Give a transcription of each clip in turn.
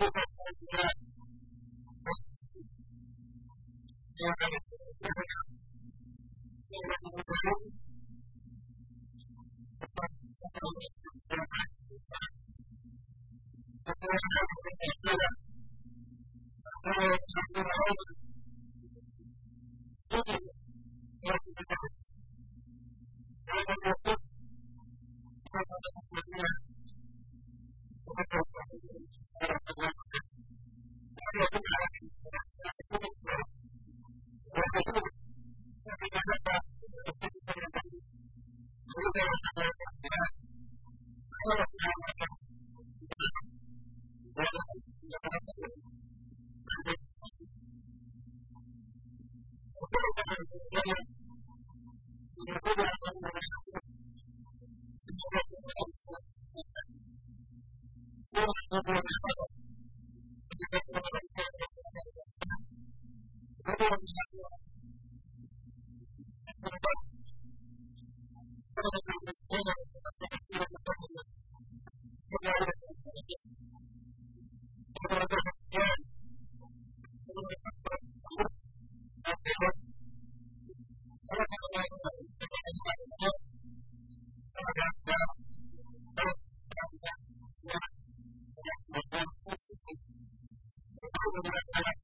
you Thank you.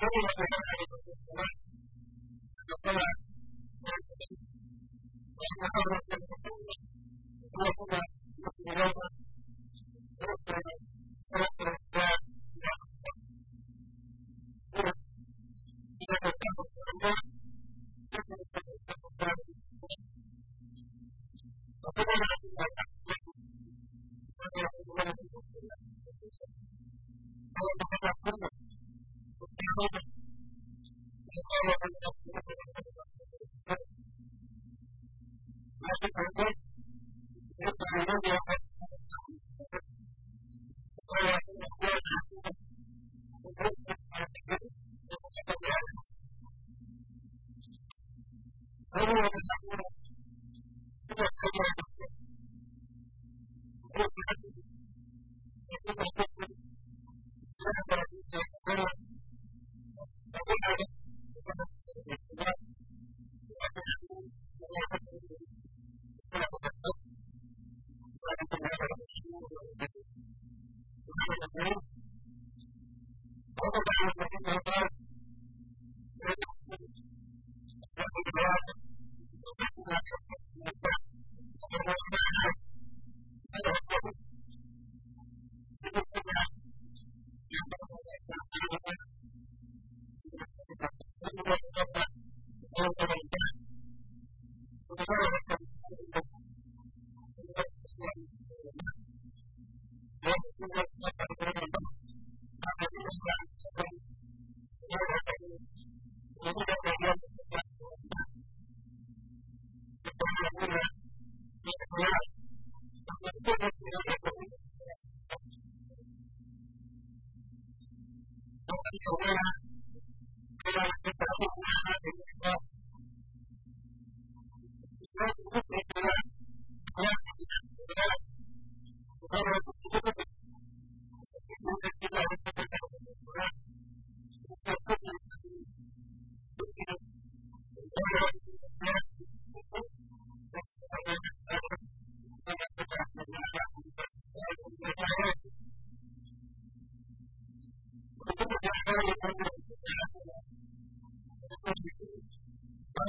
Thank you. Everyone's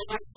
Thank you.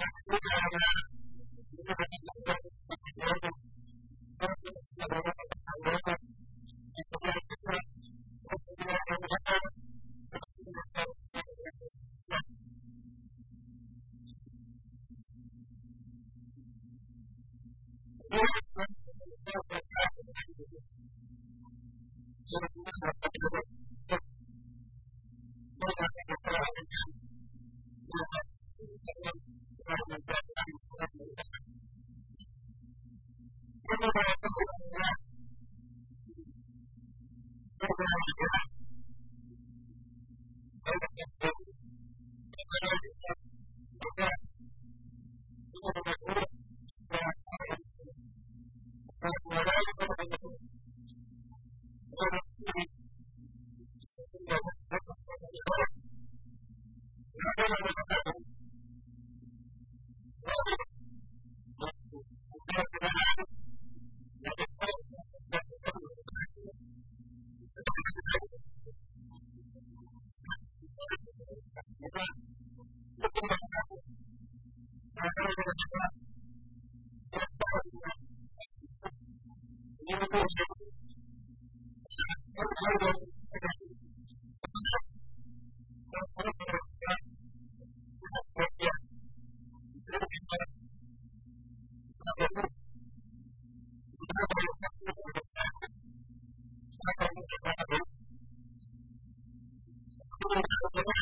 Thank you.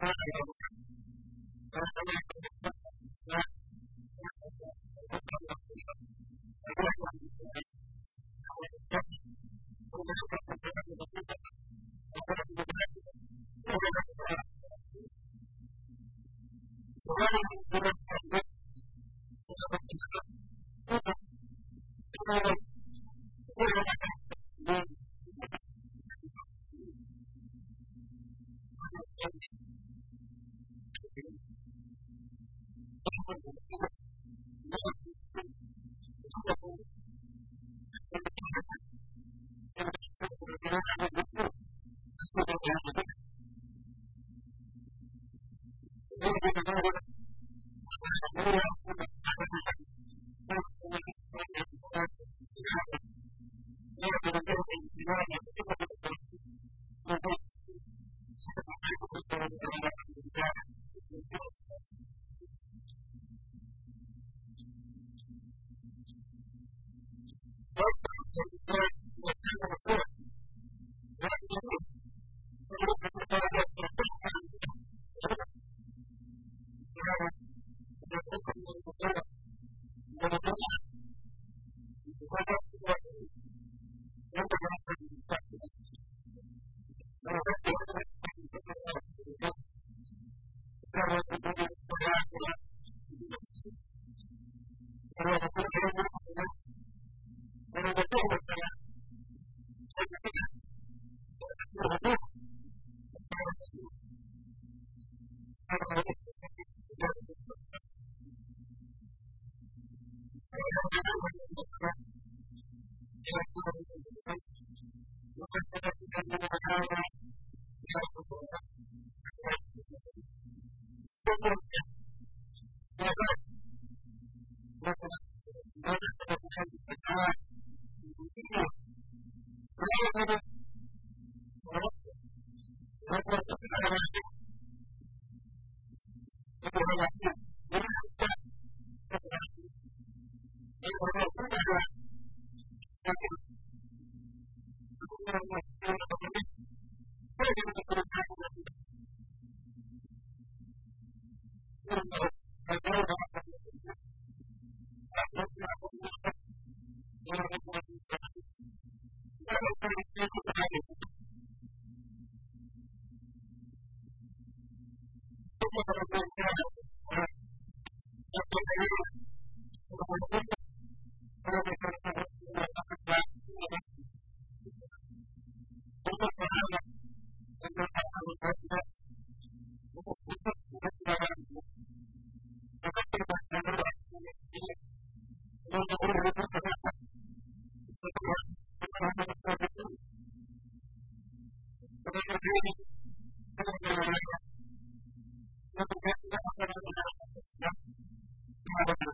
Thank you. Thank you. Okay.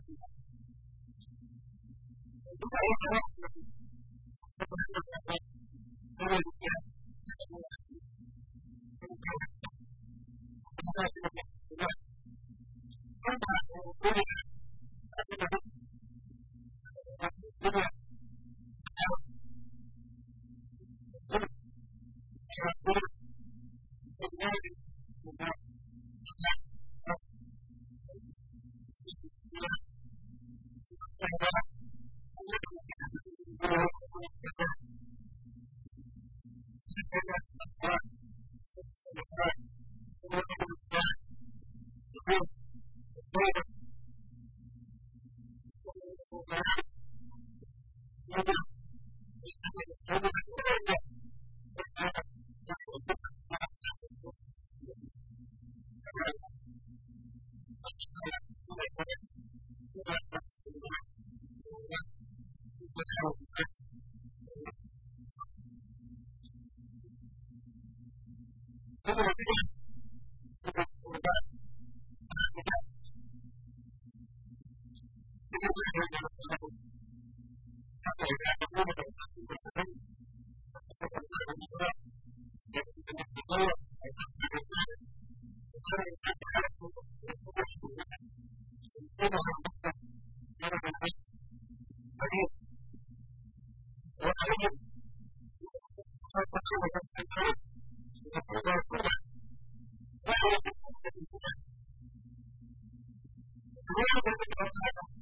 Thank you.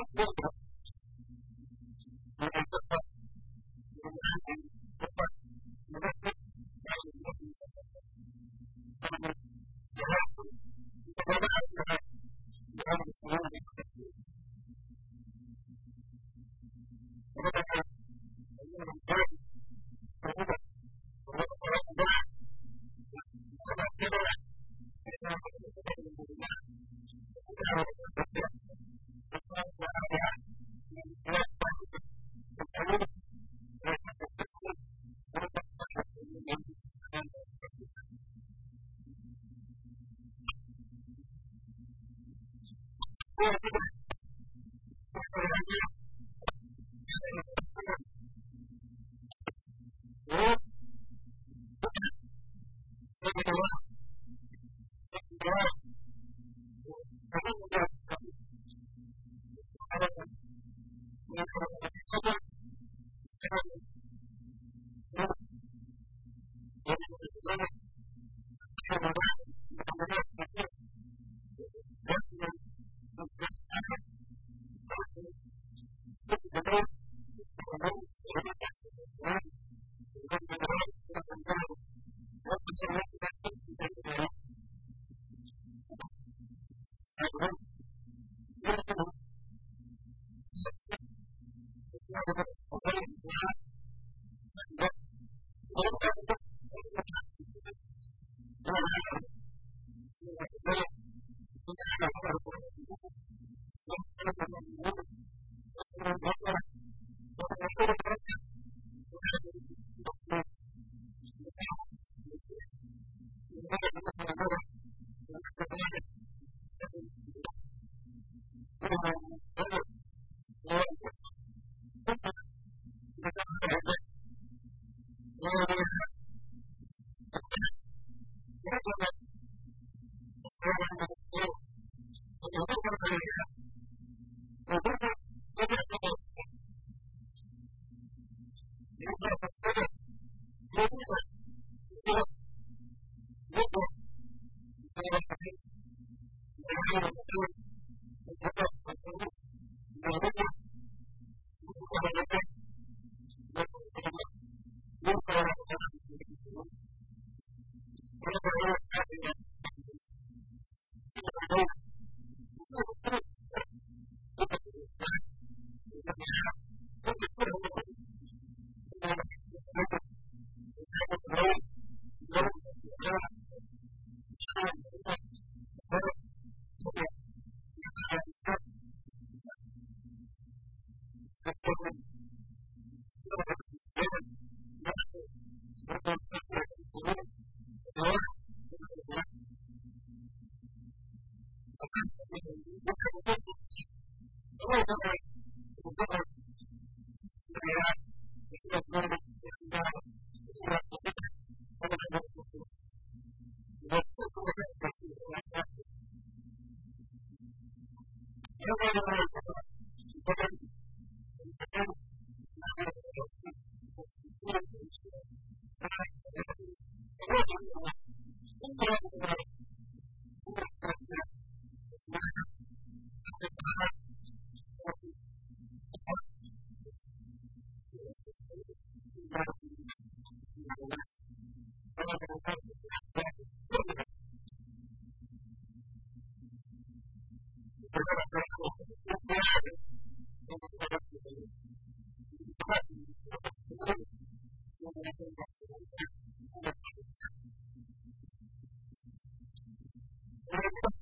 Thank you. Thank you. Thank you.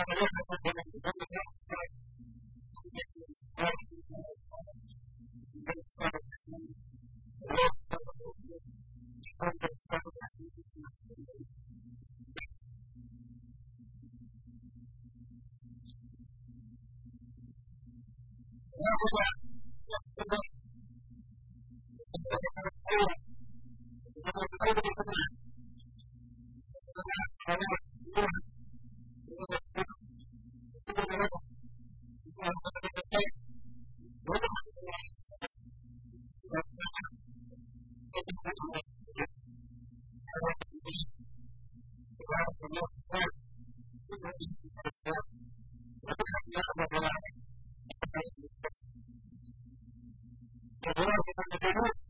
I'm going to look at de